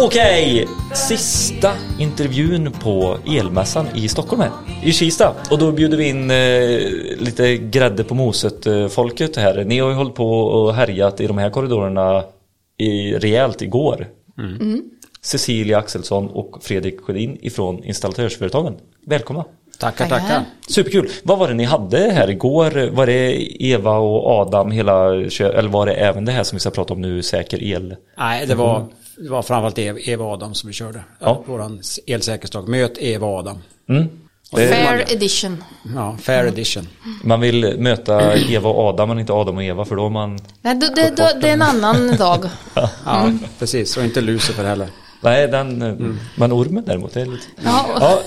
Okej, sista intervjun på elmässan i Stockholm här, i Kista. Och då bjuder vi in eh, lite grädde på moset eh, här. Ni har ju hållit på och härjat i de här korridorerna i, rejält igår. Cecilia Axelsson och Fredrik Sjödin ifrån Installatörsföretagen. Välkomna! Tackar, Tackar. Superkul! Vad var det ni hade här igår? Var det Eva och Adam hela eller var det även det här som vi ska prata om nu, säker el? Nej, det var, det var framförallt Eva, Adam som vi körde. Ja. Våran elsäkerhetsdag. Möt Eva Adam. Mm. Det- Fair edition. Ja, fair edition. Man vill möta Eva och Adam men inte Adam och Eva för då har man Nej, det, det, det, det är en annan dag. Ja, precis. Och inte Lucifer heller. Nej, den, eh, men ormen däremot det är lite... Ja, Ja,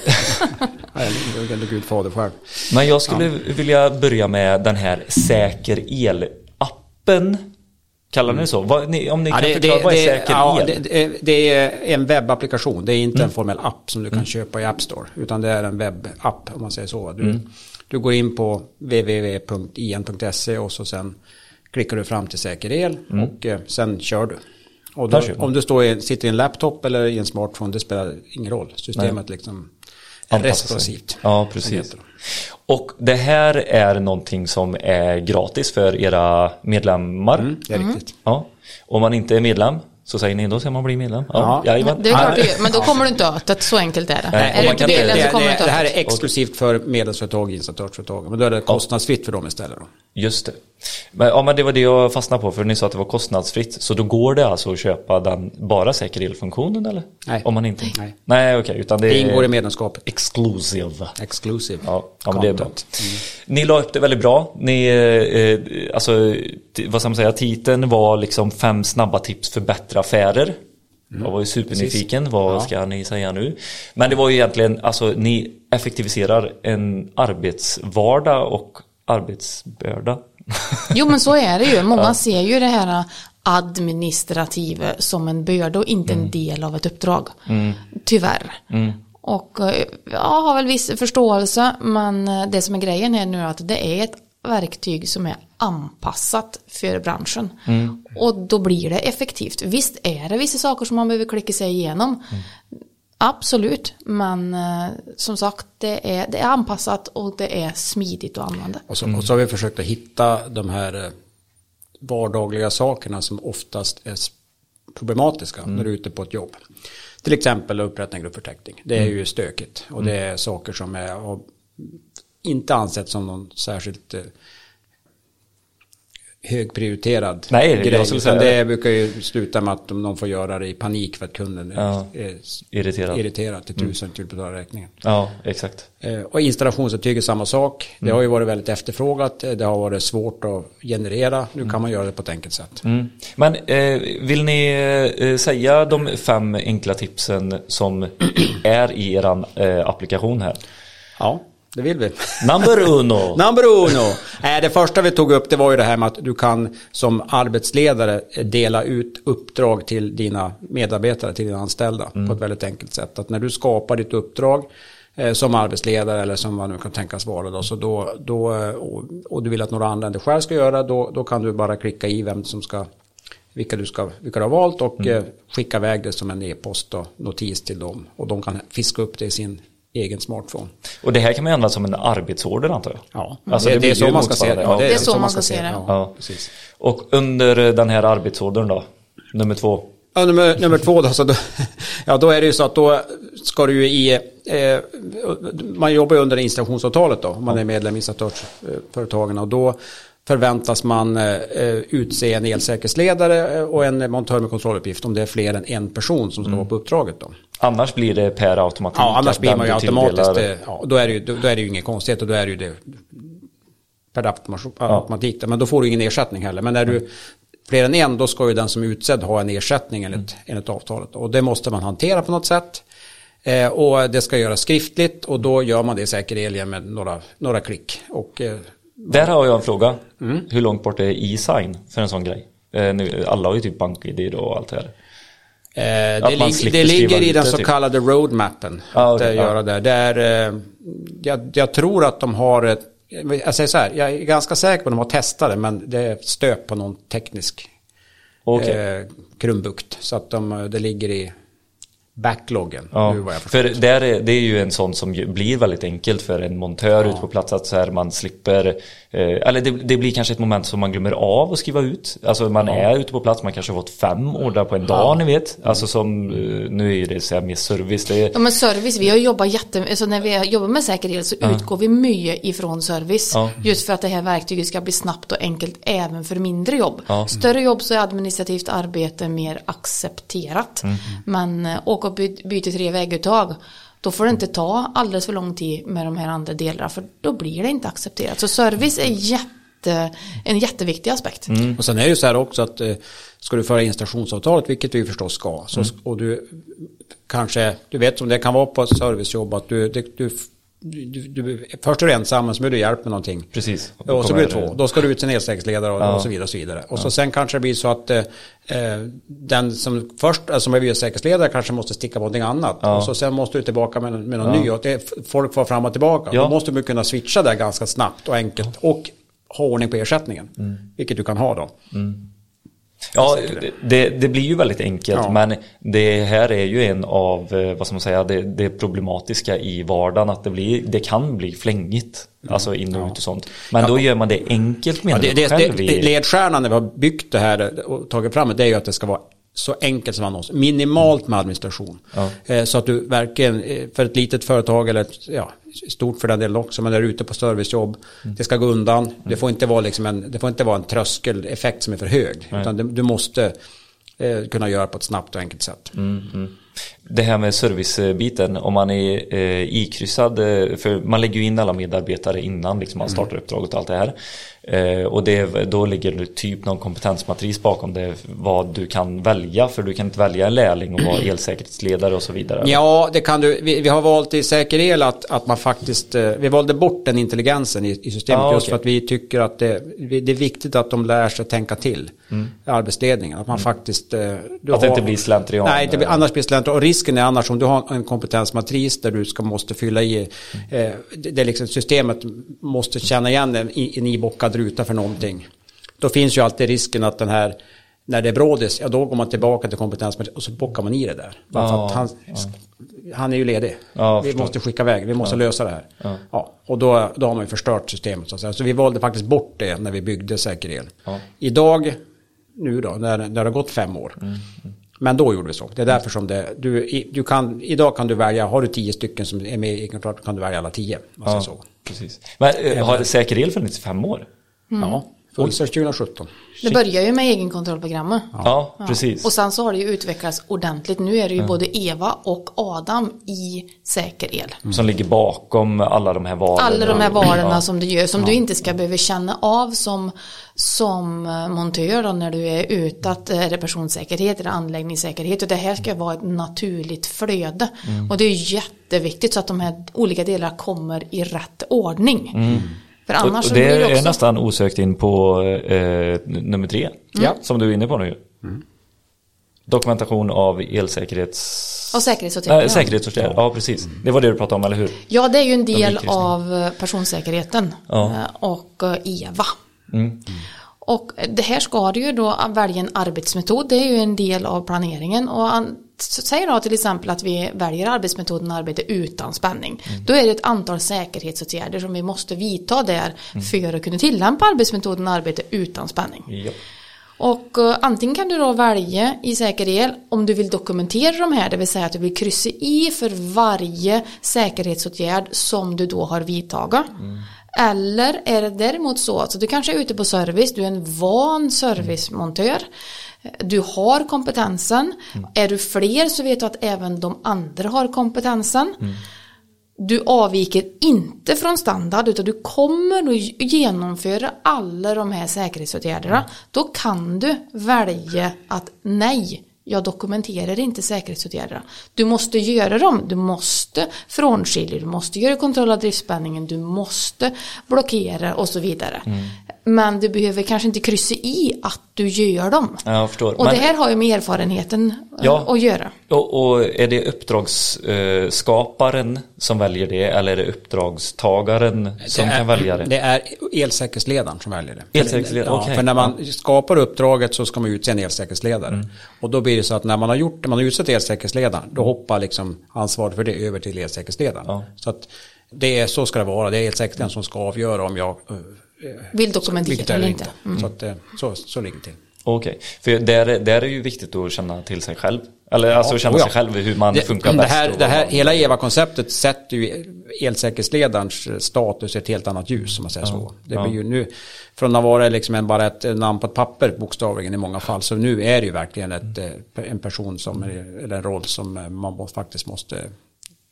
Nej, det är Gud fader själv. men jag skulle vilja börja med den här Säker el-appen. Kallar ni det så? Vad, ni, om ni Ja, kan det, förklara, det, vad är det, säker ja, el? det, det, är en webbapplikation. Det är inte en formell app som du kan köpa i App Store. Utan det är en webbapp om man säger så. Du, du går in på www.in.se och så sen klickar du fram till säker el och eh, sen kör du. Och då, om du står i, sitter i en laptop eller i en smartphone, det spelar ingen roll. Systemet liksom Anpassa sig. Responsivt. Ja, precis. Och det här är någonting som är gratis för era medlemmar. Mm, det är riktigt. Ja. Om man inte är medlem så säger ni då ska man bli medlem. Ja. jajamän. det är klart du. Men då kommer du inte åt det. Så enkelt är det. Nej, är du man inte medlem Det, så kommer du det, inte det här åt är exklusivt för medlemsföretag och installatörsföretag. Men då är det kostnadsfritt för dem istället. Då. Just det. Men, ja, men det var det jag fastnade på för ni sa att det var kostnadsfritt. Så då går det alltså att köpa den bara säker elfunktionen eller? Nej. Om man inte? Nej. Nej okej, utan det, Det ingår i medlemskapet. exclusive. Exclusive. Ja, ja men det är bra. content. Ni la upp det väldigt bra. Ni, eh, alltså, t- vad ska man säga, titeln var liksom fem snabba tips för bättre affärer. Jag var ju supernyfiken, vad Ja. ska ni säga nu? Men det var ju egentligen, alltså ni effektiviserar en arbetsvardag och arbetsbörda. Jo men så är det ju. Många ser ju det här administrativa som en börda och inte Mm. en del av ett uppdrag. Tyvärr. Och eh, jag har väl viss förståelse men eh, det som är grejen är nu att det är ett verktyg som är anpassat för branschen. Mm. Och då blir det effektivt. Visst är det vissa saker som man behöver klicka sig igenom. Absolut, men eh, som sagt det är, det är anpassat och det är smidigt att använda. Och så, och så har vi försökt att hitta de här eh, vardagliga sakerna som oftast är problematiska när du är ute på ett jobb. Till exempel att upprätta en gruppförteckning. Det är ju stökigt och det är saker som är inte ansett som någon särskilt eh, högprioriterad Nej, jag grej. skulle Utan det brukar ju sluta med att de, de får göra det i panik för att kunden Ja. är Irriterad. irriterad till tusen till att betala räkningen. Ja, exakt. Eh, Och installationsintyg är samma sak. Det har ju varit väldigt efterfrågat. Eh, Det har varit svårt att generera. Nu kan man göra det på ett enkelt sätt. Mm. Men eh, vill ni eh, säga de fem enkla tipsen som är i er eh, applikation här? Ja, det vill vi. Number uno! Number uno. Eh, Det första vi tog upp det var ju det här med att du kan som arbetsledare dela ut uppdrag till dina medarbetare, till dina anställda på ett väldigt enkelt sätt. Att när du skapar ditt uppdrag eh, som arbetsledare eller som vad nu kan tänkas vara då, så då, då eh, och, och du vill att några andra än dig själv ska göra, då, då kan du bara klicka i vem som ska vilka du, ska, vilka du har valt och eh, skicka iväg det som en e-post och notis till dem. Och de kan fiska upp det i sin egen smartphone. Och det här kan man använda som en arbetsorder antar jag? Ja, Alltså, det, det det är så man ska se det. Ja, Det är så man ska se det. Ja, Ja. precis. Och under den här arbetsordern då? Nummer två? Ja, nummer, nummer två då, så då, ja, då är det ju så att då ska du ju i, eh, man jobbar ju under installationsavtalet då, om man är medlem i installatörsföretagen och då förväntas man eh, utse en elsäkerhetsledare och en montör med kontrolluppgift om det är fler än en person som ska vara på uppdraget då. Annars blir det per automatik? Ja, annars blir man ju automatiskt, tilldelar- eh, ja, då är det ju, då, då är det ju inget konstigt och då är det ju det per automa- automatik. Men då får du ingen ersättning heller. Men när du fler än en, då ska ju den som är utsedd ha en ersättning enligt, enligt avtalet. Och det måste man hantera på något sätt. Eh, och det ska göras skriftligt och då gör man det i säker el med några, några klick. Och, eh, Där har jag en fråga. Mm. Hur långt bort är e-sign för en sån grej? Eh, nu, alla har ju typ bank-id och allt det här. Eh, Att det, lig, det ligger i den det, så typ. kallade roadmappen. Ja, att okej, eh, göra det. det är, eh, jag, jag tror att de har ett, jag säger så här, jag är ganska säker på att de har testat det men det är stöp på någon teknisk Okej. eh, krumbukt. Så att de, det ligger i backloggen. Ja, för där är, det är ju en sån som blir väldigt enkelt för en montör ute på plats att så här man slipper eh, Eller det, det blir kanske ett moment som man glömmer av att skriva ut Alltså man är ute på plats, man kanske har fått fem ordrar på en dag ni vet Alltså som, eh, nu är det så här mer service det är, Ja men service, vi har jobbat jätte, alltså när vi jobbar med säkerhet så utgår vi mycket ifrån service. Ja. Just för att det här verktyget ska bli snabbt och enkelt även för mindre jobb. Ja. Större jobb så är administrativt arbete mer accepterat. Mm. Men äh, åka och by, byta tre vägguttag, då får det inte ta alldeles för lång tid med de här andra delarna för då blir det inte accepterat. Så service är jätte, en jätteviktig aspekt. Mm. Och sen är det ju så här också att eh, ska du föra in stationsavtalet, vilket vi förstås ska, så, Mm. och du kanske, du vet som det kan vara på ett servicejobb att du, det, du, du, du först är du ensam men så behöver du hjälp med någonting. Precis Och så kommer- blir det två. Då ska du ut till elsäkerhetsledare och, Ja. och så vidare. Och, så vidare. och så sen kanske det blir så att eh, eh, den som först, alltså som är elsäkerhetsledare kanske måste sticka på någonting annat. Ja. Och så sen måste du tillbaka med, med någon ny. Och det, folk får fram och tillbaka. Ja. Då måste du kunna switcha där ganska snabbt och enkelt. Och ha ordning på ersättningen. Mm. Vilket du kan ha då. Ja, det, det blir ju väldigt enkelt Ja. men det här är ju en av, eh, vad ska man säga, det, det problematiska i vardagen att det, blir, det kan bli flängigt. Alltså in och ut och sånt. Men då gör man det enkelt Mm. Ja, menar det, det, det, ledstjärnan när vi har byggt det här och tagit fram det, det är ju att det ska vara så enkelt som annons. Minimalt med administration. Ja. Eh, Så att du verkligen, eh, för ett litet företag eller ett, ja, stort för den delen också, men är ute på servicejobb, Mm. det ska gå undan. Det får inte vara liksom en, det får inte vara en tröskeleffekt som är för hög. Utan det, du måste eh, kunna göra på ett snabbt och enkelt sätt. Mm. Det här med servicebiten, om man är eh, ikryssad, eh, för man lägger ju in alla medarbetare innan liksom man startar uppdraget och allt det här. Eh, och det, då ligger det typ någon kompetensmatris bakom det, vad du kan välja, för du kan inte välja en lärling och vara elsäkerhetsledare och så vidare. Ja, det kan du. Vi, vi har valt i Säker El att, att man faktiskt, eh, vi valde bort den intelligensen i, i systemet Ja, just okej. för att vi tycker att det, det är viktigt att de lär sig tänka till. Arbetsledningen, att man faktiskt... eh, Du Mm. Att det inte blir slentrian. Nej, blir, annars blir slentrian. Och risken är annars om du har en kompetensmatris där du ska, måste fylla i, eh, det, det liksom systemet måste känna igen en, i- en ibockad ruta för någonting. Då finns ju alltid risken att den här när det är brådis, ja då går man tillbaka till kompetensmatris och så bockar man i det där. Bara Ja, han, han är ju ledig. Ja, vi förstår. måste skicka iväg, vi måste lösa det här. Ja. och då, då har man ju förstört systemet. Så, att säga. så vi valde faktiskt bort det när vi byggde Säker El. Ja. Idag, nu då, när, när det har gått fem år. Mm, Men då gjorde vi så. Det är därför som det, du, du kan, idag kan du välja, har du tio stycken som är med i kontroll kan du välja alla tio. Alltså Ja, så. precis. Men eh, har Säker El funnits i fem år? Ja, fullstart 2017. Det börjar ju med egenkontrollprogrammet. Ja, precis. Och sen så har det ju utvecklats ordentligt. Nu är det ju både Eva och Adam i säker el. Som ligger bakom alla de här varorna. Alla de här varorna Ja. som du gör som du inte ska behöva känna av som, som eh, montör då, när du är ute att eh, är det personsäkerhet eller anläggningssäkerhet och det här ska vara ett naturligt flöde Mm. och det är jätteviktigt så att de här olika delarna kommer i rätt ordning. För Och, annars och så det blir det är också nästan osökt in på eh, nummer tre. Ja. Som du är inne på nu. Dokumentation av elsäkerhets... och säkerhetsåtgärder. Nej, säkerhetsåtgärder. Ja, precis. Det var det du pratade om, eller hur? Ja, det är ju en del Rubrikrysning. av eh, personsäkerheten Ja. eh, och eh, EVA. Mm. Och det här ska du ju då välja en arbetsmetod, det är ju en del av planeringen. Och säg då till exempel att vi väljer arbetsmetoden arbete utan spänning. Mm. Då är det ett antal säkerhetsåtgärder som vi måste vidta där Mm. för att kunna tillämpa arbetsmetoden arbete utan spänning. Ja. Och eh, antingen kan du då välja i säker el om du vill dokumentera de här, det vill säga att du vill kryssa i för varje säkerhetsåtgärd som du då har vidtagit. Eller är det däremot så att du kanske är ute på service, du är en van servicemontör. Du har kompetensen. Är du fler så vet du att även de andra har kompetensen. Du avviker inte från standard utan du kommer att genomföra alla de här säkerhetsåtgärderna. Då kan du välja att nej, jag dokumenterar inte säkerhetsåtgärderna. Du måste göra dem, du måste frånskilja, du måste göra kontroll av driftspänningen, du måste blockera och så vidare. Mm. Men du behöver kanske inte kryssa i att du gör dem. Ja, jag förstår. Och Men- det här har ju med erfarenheten eh, Ja. att göra. Och, och är det uppdragsskaparen som väljer det eller är det uppdragstagaren som Det är- kan välja det? Det är elsäkerhetsledaren som väljer det. Elsäkerhetsledaren, ja, okej. För när man skapar uppdraget så ska man utse en elsäkerhetsledare. Mm. Och då blir det så att när man har gjort, man har utsett elsäkerhetsledaren, då hoppar liksom ansvaret för det över till elsäkerhetsledaren. Ja. Så att det är, så ska det vara. Det är elsäkerhetsledaren som ska avgöra om jag eh, Vill dokumentera vilket eller inte. inte. Så, att, eh, så, så ligger det till. Okej, för där, där är ju viktigt att känna till sig själv. Eller alltså känna oh ja. sig själv hur man det, funkar det bäst. här, det här, man- hela EVA-konceptet sätter ju elsäkerhetsledarens status i ett helt annat ljus, om man säger så. Det ja. blir ju nu, från att vara liksom en, bara ett namn på ett papper bokstavligen i många fall, så nu är det ju verkligen ett, eh, en person som, eller en roll som eh, man faktiskt måste,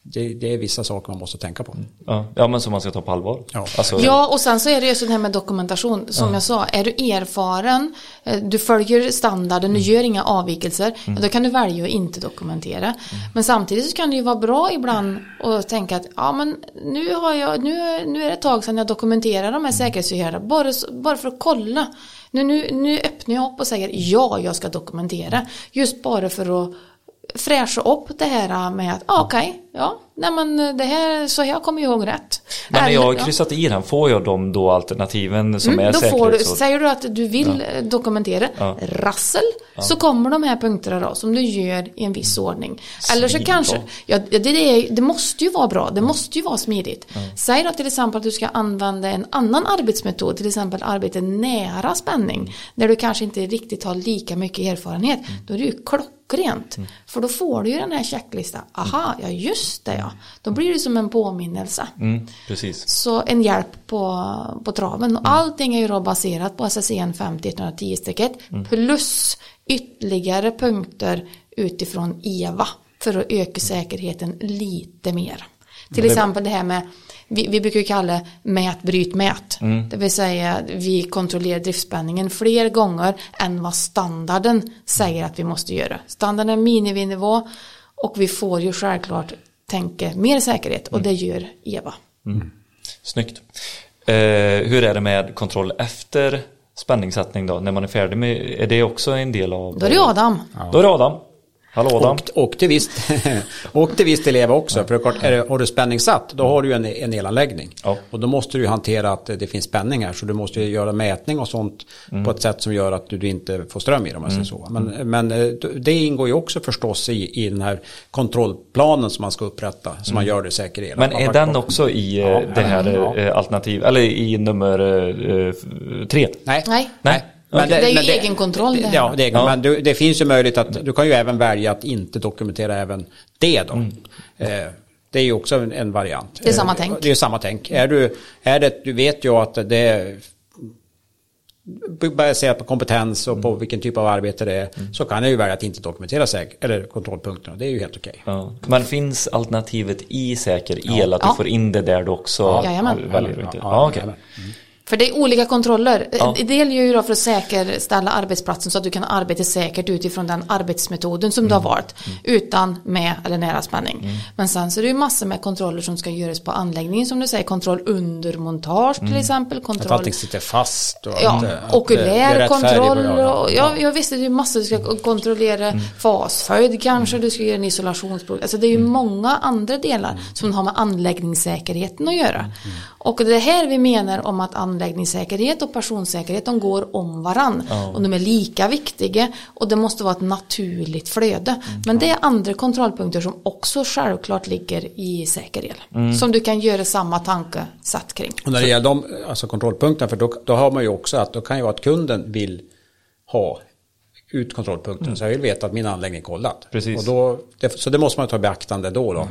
det, det är vissa saker man måste tänka på. ja, ja, men som man ska ta på allvar. Ja. Alltså, Ja, och sen så är det ju så det här med dokumentation. Som jag sa, är du erfaren, eh, du följer standarden, du gör inga avvikelser, ja, då kan du välja att inte dokumentera. Men samtidigt så kan det ju vara bra ibland att tänka att ja, men nu, har jag, nu, nu är det ett tag sedan jag dokumenterade de här säkerhetsåtgärderna, bara, bara för att kolla. Nu, nu, nu öppnar jag upp och säger ja, jag ska dokumentera. Just bara för att fräscha upp det här med att ah, okej, ja, nej men det här, så jag kommer ihåg rätt. men när jag har ja. kryssat i den, får jag de då alternativen som är Mm, då får du, säkerhets... säger du att du vill eh, dokumentera Ja. rassel så kommer de här punkterna då som du gör i en viss ordning. Eller så kanske, ja, det, det, är- det måste ju vara bra, det måste ju vara smidigt. Säg då till exempel att du ska använda en annan arbetsmetod, till exempel arbete nära spänning, där du kanske inte riktigt har lika mycket erfarenhet. Då är det ju klockrent. För då får du ju den här checklistan. Aha, ja just det ja. Då blir det som en påminnelse. Mm, precis. Så en hjälp på, på traven. Och allting är ju då baserat på SSEN 50 strecket plus ytterligare punkter utifrån EVA för att öka säkerheten lite mer. Till exempel det här med, vi, vi brukar kalla det mät, bryt, mät. Det vill säga vi kontrollerar driftspänningen fler gånger än vad standarden säger att vi måste göra. Standarden är miniminivå och vi får ju självklart tänka mer säkerhet och det gör EVA. Snyggt. Eh, hur är det med kontroll efter spänningssättning då? När man är färdig med, är det också en del av... Då är det Adam. Då är det Adam. Hallå Adam. Och, och till visst, och till visst elever också. För det är klart, är det, har du spänning satt, då har du en, en elanläggning. Ja. Och då måste du ju hantera att det finns spänning här. Så du måste ju göra mätning och sånt Mm. på ett sätt som gör att du, du inte får ström i dem. Mm. Så. Men, men eh, det ingår ju också förstås i, i den här kontrollplanen som man ska upprätta. Så man gör det säker el. Mm. Men Man är den också i eh, Ja, det här ja. eh, alternativ, eller i nummer eh, tre? Nej. Nej. Nej. Men Det är ju egenkontroll det här. Ja, det är, Ja. men du, det finns ju möjlighet att du kan ju även välja att inte dokumentera även det då. Eh, det är ju också en, en variant. Det är samma tänk. Det är samma tänk. Är du, är det, du vet ju att det är baserat på kompetens och på vilken typ av arbete det är så kan jag ju välja att inte dokumentera säk- eller kontrollpunkterna. Det är ju helt okej. Ja. Men finns alternativet i säker el, att du Ja. får in det där du också Jajamän. väljer inte? Ja, Ja, okej. jajamän. För det är olika kontroller. Ja. En del gör ju då för att säkerställa arbetsplatsen så att du kan arbeta säkert utifrån den arbetsmetoden som du Mm. har valt. Utan med eller nära spänning. Men sen så är det ju massor med kontroller som ska göras på anläggningen som du säger. Kontroll under montage Mm. till exempel. Att Kontroll allting sitter fast och Ja, att, eh, att det okulär kontroll. Och, ja, jag visste det är massor. Du ska kontrollera Mm. fasföljd kanske. Du ska göra en isolationsprov. Alltså det är ju Mm. många andra delar som har med anläggningssäkerheten att göra. Mm. Och det är här vi menar om att anläggningssäkerhet och personsäkerhet de går om varann. Och de är lika viktiga och det måste vara ett naturligt flöde. Mm. Men det är andra kontrollpunkter som också självklart ligger i säker el. Mm. Som du kan göra samma tankesätt kring. Och när det gäller de alltså kontrollpunkterna, för då, då har man ju också att då kan ju vara att kunden vill ha ut kontrollpunkten. Så jag vill veta att min anläggning är kollad. Precis. Och då, det, så det måste man ta i beaktande då. då.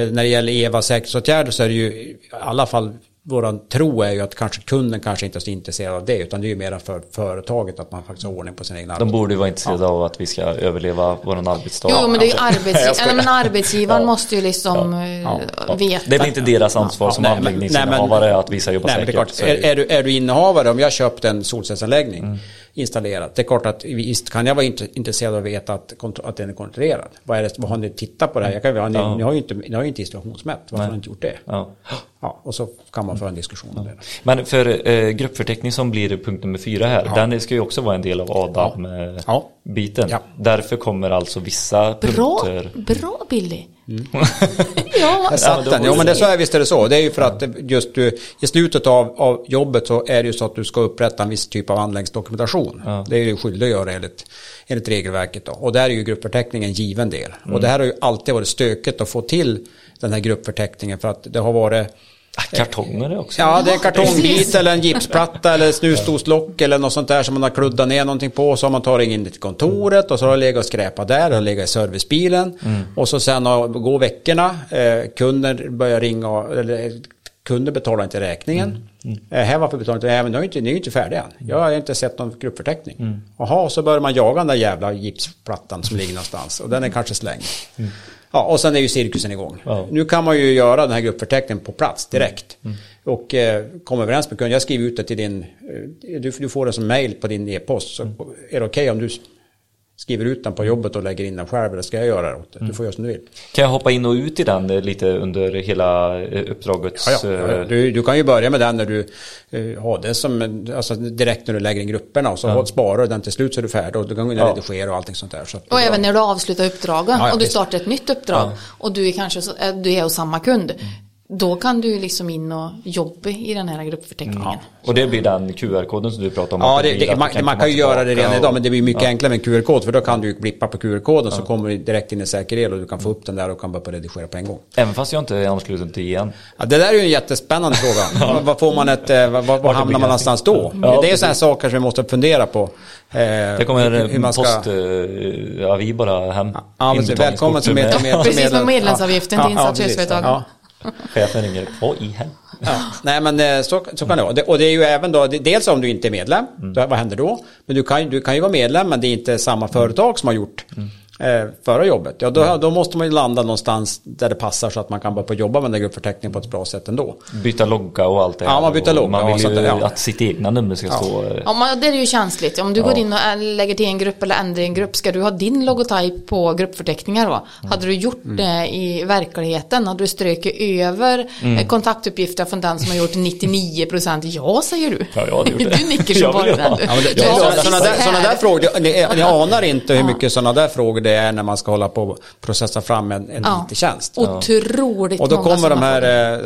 Eh, När det gäller EVA säkerhetsåtgärder så är det ju i alla fall våran tro är ju att kanske kunden kanske inte är så intresserad av det utan det är ju mera för företaget att man faktiskt har ordning på sin egen De borde ju vara intresserade av att vi ska överleva vår arbetsdag. Jo, men det är ju arbetsgivaren, men arbetsgivaren Ja. måste ju liksom Ja. eh, Ja. Ja. veta. Det är väl inte deras ansvar Ja, som nej, anläggningsinnehavare att visa jobba nej, men säkert. det är, är, du, är du innehavare, om jag köpt en solcellsanläggning, installerat. Det är klart att visst kan jag vara int- intresserad av att veta att, att den är kontrollerad. Vad, är det, vad har ni tittat på det här? Jag kan, ja. ni, Ja. ni har ju inte, ni har inte installationsmätt. Varför Nej. har ni inte gjort det? Ja. Ja, och så kan man föra en diskussion om det. Men för eh, gruppförteckning som blir punkt nummer fyra här, den ska ju också vara en del av ADAM-biten. Ja. Därför kommer alltså vissa Bra, punkter... bra Billy. Mm. ja, får Jo men det, så är, visst är det så. Det är ju för att just du, i slutet av, av jobbet så är det ju så att du ska upprätta en viss typ av anläggningsdokumentation. Ja. Det är du skyldig att göra enligt, enligt regelverket. Då. Och där är ju gruppförteckning en given del. Mm. Och det här har ju alltid varit stökigt att få till den här gruppförteckningen för att det har varit kartonger också. Ja, det är en kartongbit eller en gipsplatta eller snusdoslock eller något sånt där som man har kluddat ner någonting på. Så har man tagit in det till kontoret och så har det legat och skräpat där, har legat i servicebilen. Och så sen går veckorna, eh, kunder börjar ringa, och- eller eh, kunder betalar inte räkningen. Eh, här varför betalar inte, nej men ni är inte, ni är ju inte färdiga än. Jag har inte sett någon gruppförteckning. Jaha, så börjar man jaga den där jävla gipsplattan som ligger någonstans och den är kanske slängd. Ja, och sen är ju cirkusen igång. Ja. Nu kan man ju göra den här gruppförteckningen på plats direkt. Och eh, komma överens med kunden. Jag skriver ut det till din, eh, du, du får det som mail på din e-post. Så är det okej om du skriver ut den på jobbet och lägger in den själv eller ska jag göra det åt dig? Du får göra som du vill. Kan jag hoppa in och ut i den lite under hela eh, uppdragets... Ja, ja, eh, Du, du kan ju börja med den när du eh, har det som, alltså direkt när du lägger in grupperna och så ja. sparar du den till slut så är du färdig och du kan Ja. redigera och allting sånt där. Så Och även när du avslutar uppdraget Ja, ja, och du visst. startar ett nytt uppdrag och du är kanske så, du är hos samma kund. Mm. Då kan du liksom in och jobba i den här gruppförteckningen. Och det blir den QR-koden som du pratar om. Ja, det, det, man, du man kan ju göra det redan och- idag men det blir mycket enklare med en QR-kod för då kan du blippa på QR-koden så kommer du direkt in i säker el och du kan få upp den där och kan börja redigera på en gång. Även fast jag inte är ansluten till igen. Ja, det där är ju en jättespännande fråga. Vad- Vad får man ett, eh, vad, vad, hamnar man någonstans då? Ja, det är sådana här saker som vi måste fundera på. Eh, Det kommer hur- hur man ska- post, eh, bara hem. Ja, välkommen som med, med, Precis, med medlemsavgiften till insatsföretag. Chefen ringer, vad i helvete? Ja, nej men eh, så, så kan det vara. Och det är ju även då, dels om du inte är medlem, då, vad händer då? Men du kan, du kan ju vara medlem men det är inte samma företag som har gjort eh, förra jobbet. Ja, då, då måste man ju landa någonstans där det passar så att man kan börja på jobba med den gruppförteckningen på ett bra sätt ändå. Byta logga och allt det Ja, man byter logga Man och vill sånt ju där, ja. att sitt egna nummer ska stå... eh, Ja, men det är ju känsligt. Om du går in och äh, lägger till en grupp eller ändrar en grupp, ska du ha din logotyp på gruppförteckningar då? Mm. Hade du gjort det i verkligheten, hade du strökit över Mm. eh, kontaktuppgifter från den som har gjort 99% ja, säger du. Ja, jag hade gjort det. Du nickar så Jag bara den. Ja, Ja, sådana där frågor, ni, ni anar inte hur mycket sådana där frågor det är när man ska hålla på och processa fram en, en Ja. IT-tjänst. Otroligt Och då många kommer de här,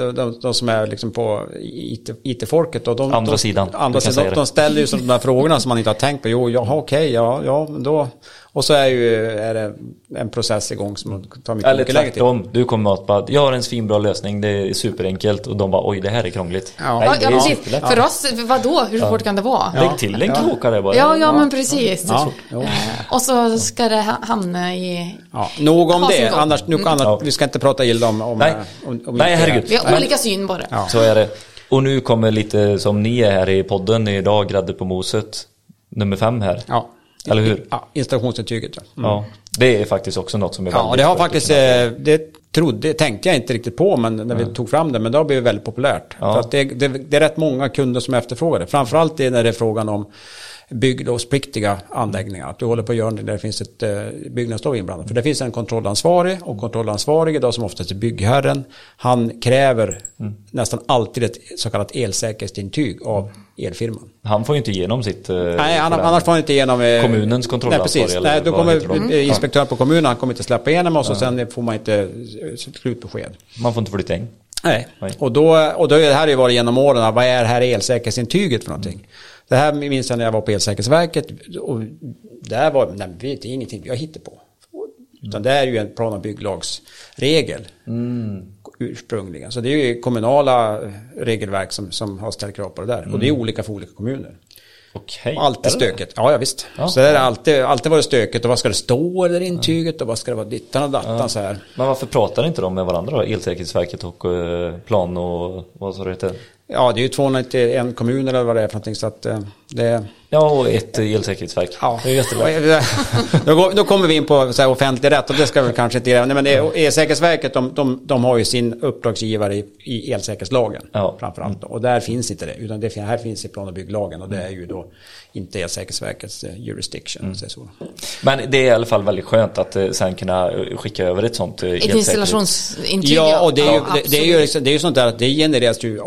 eh, de, de som är liksom på IT IT-folket. och de, Andra de, sidan, Andra du kan sidan de, det. ställer ju sådana där frågorna som man inte har tänkt på. Jo, jaha, okej, ja, ja, men då. Och så är ju är det en process igång som tar mycket, Eller mycket längre tid. tvärtom, du kommer att bara, jag har en svinbra lösning, det är superenkelt och de bara, oj det här är krångligt. Ja. Nej, Ja, ja, precis. superlätt. För oss, vadå, hur svårt kan det vara? Ja, Lägg till en klokare bara. ja, men precis. Ja, jo. Eh, Och så ska det ha- hamna i... Ja, nog om det. Annars, nu, annars, Ja. Vi ska inte prata illa om, om, Nej. om, om Nej, herregud. Vi har Men- olika syn. Ja. Så är det. Och nu kommer lite som ni är här i podden idag, Grädde på moset, nummer fem här. Ja. Eller hur? Ja, installationsintyget. Ja. Ja, det är faktiskt också något som är Ja, väldigt och det har faktiskt, eh, det trodde, tänkte jag inte riktigt på men när vi tog fram det, men det har blivit väldigt populärt. Ja. För att det, det, det är rätt många kunder som efterfrågar det. Framförallt det när det är frågan om bygglovspliktiga anläggningar. Att du håller på att göra det där det finns ett eh, byggnadslov inblandat. För det finns en kontrollansvarig och kontrollansvarig idag som oftast är byggherren. Han kräver nästan alltid ett så kallat elsäkerhetsintyg av elfirman. Han får ju inte igenom sitt... eh, Nej, annars, får han inte igenom... eh, Kommunens kontrollansvarig, Nej, precis. Nej, då kommer eh, inspektören på kommunen, han kommer inte släppa igenom oss och sen får man inte slutbesked. Man får inte flytta in. Nej, Nej. och då, och då är det här ju varit genom åren, vad är det här elsäkerhetsintyget för någonting? Det här minns jag när jag var på Elsäkerhetsverket och där var, nej det är ingenting jag hittar på. Utan det är ju en plan och bygglagsregel ursprungligen. Så det är ju kommunala regelverk som, som har ställt krav på det där. Och det är olika för olika kommuner. Okej. Alltid stökigt. Ja, ja visst. Ja. Så det har alltid, alltid varit stökigt. Och vad ska det stå i det intyget? Och vad ska det vara dittan och dattan så här. Men varför pratar inte de med varandra då? Elsäkerhetsverket och eh, plan och vad sa du heter? Ja, det är ju 291 kommuner eller vad det är för någonting så att eh, det... Ja, och ett elsäkerhetsverk. Ja, Det är jättebra. då, går- då kommer vi in på så här, offentlig rätt och det ska vi kanske inte göra. Nej, men det- Elsäkerhetsverket de, de, de har ju sin uppdragsgivare i, i elsäkerhetslagen Ja. framförallt. då. Och där finns inte det, utan det här finns i plan och bygglagen och det är ju då inte Elsäkerhetsverkets eh, jurisdiction. Mm. Så. så. Men det är i alla fall väldigt skönt att eh, sen kunna eh, skicka över ett sånt eh, Ett installationsintyg. Ja, och det är, ju, Ja, det, det, är ju, liksom, det är ju sånt där att det genereras ju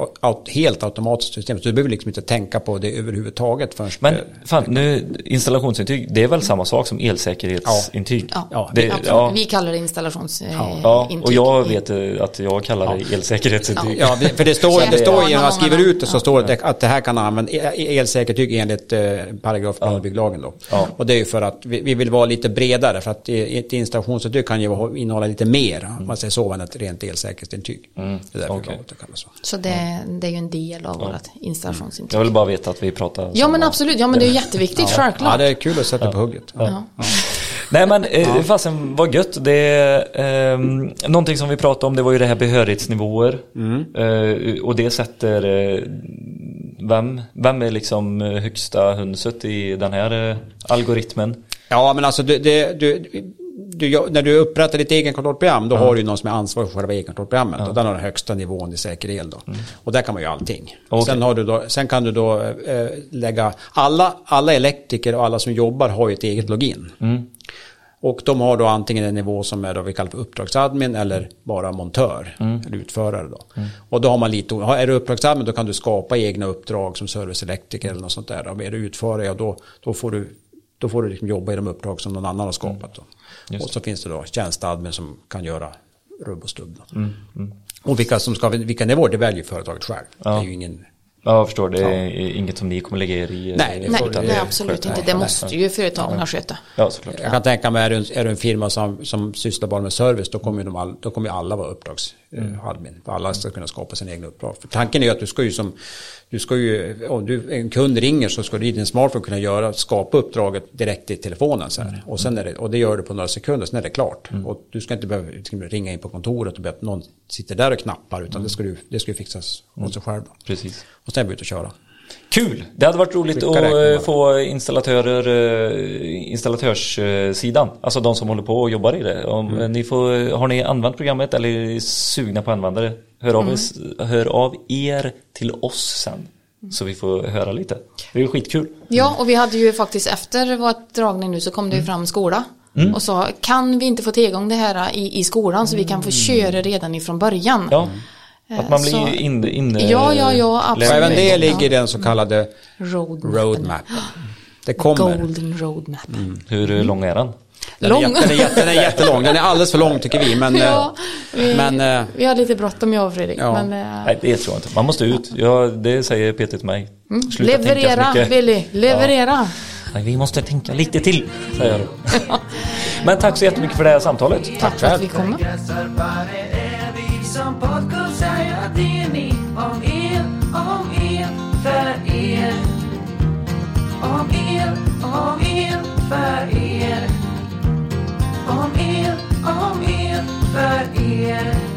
helt automatiskt system. Så du behöver liksom inte tänka på det överhuvudtaget förrän... Men fan, nu, installationsintyg, det är väl samma sak som elsäkerhetsintyg? Ja, Ja, det, ja, Vi kallar det installationsintyg. ja, och jag vet eh, att jag kallar det elsäkerhetsintyg. Ja, för det står, det står ju när man skriver ut det så Ja. står det att det här kan användas, elsäkertyg enligt eh, paragraf plan och bygglagen då. Ja. Och det är ju för att vi, vi vill vara lite bredare för att eh, ett installationsintyg kan ju innehålla lite mer, om man säger så, än ett rent elsäkerhetsintyg. Det är Mm. okay. det kallas så. Så det, det är ju en del av vårt installationsintyg. Jag vill bara veta att vi pratar Ja men absolut, ja men det är jätteviktigt, Ja, självklart. det är kul att sätta på hugget. Ja. Nej men eh, fasen vad gött. Det är, eh, någonting som vi pratade om det var ju det här behörighetsnivåer. Eh, och det sätter eh, vem, vem är liksom högsta hönset i den här eh, algoritmen? Ja, men alltså det, det, du, du, när du upprättar ditt egenkontrollprogram då har du någon som är ansvarig för själva egenkontrollprogrammet och den har den högsta nivån i säker el då. Och där kan man ju allting. Okej. Sen, har du då, sen kan du då eh, lägga, alla, alla elektriker och alla som jobbar har ju ett eget login. Och de har då antingen en nivå som är då vi kallar för uppdragsadmin eller bara montör eller utförare då. Och då har man lite, är du uppdragsadmin då kan du skapa egna uppdrag som serviceelektriker eller något sånt där. Och är du utförare ja, då, då får du då får du liksom jobba i de uppdrag som någon annan har skapat. Då. Och så finns det då tjänsteadmin som kan göra rubb och stubb. Då. Och vilka, som ska, vilka nivåer, det väljer företaget själv. Det är ju ingen... Ja, jag förstår. Det är inget som ni kommer lägga er i. Nej, det Nej, nej absolut inte. Det måste ju företagen sköta. Ja, såklart. Jag kan tänka mig, är du en, är du en firma som, som sysslar bara med service, då kommer ju, de all, då kommer ju alla vara uppdragsadmin. För alla ska kunna skapa sina egna uppdrag. För tanken är att du ska ju som, du ska ju, om du, en kund ringer så ska du i din smartphone kunna göra, skapa uppdraget direkt i telefonen. Så här. Och, sen är det, och det gör du på några sekunder, sen är det klart. Och du ska inte behöva ringa in på kontoret och be att någon sitter där och knappar, utan det ska ju det ska ju fixas åt sig själv. Då. Precis. Och sen är vi ute och köra. Kul! Det hade varit roligt att eh, få installatörer, eh, installatörssidan, alltså de som håller på och jobbar i det. Om Mm. ni får, har ni använt programmet eller är sugna på att använda det, hör av, oss, hör av er till oss sen. Så vi får höra lite. Det är skitkul. Ja, och vi hade ju faktiskt efter vår dragning nu så kom det ju fram skola. Och sa, kan vi inte få tillgång det här i, i skolan så vi kan få köra redan ifrån början? Ja, att man Eh, blir in, in, Ja, ja, ja, Och absolut. även det Ja. ligger i den så kallade Roadmappen. roadmappen. Det kommer. Golden roadmap. Hur lång är den? Den Lång. är, jätte, den, är jätte, den är jättelång. Den är alldeles för lång tycker vi. Men, Ja, vi, men eh, vi har lite bråttom jag och Fredrik. Ja. Men, eh, Nej, det tror jag inte. Man måste ut. Ja, det säger Peter till mig. Sluta tänka så leverera. Billy, leverera. Nej, vi måste tänka lite till, säger jag då. Men tack så jättemycket för det här samtalet. Tack för att vi kom. Kretsar bara om er, om er, för er. Om er, om er, för er. Om er, om er, för er.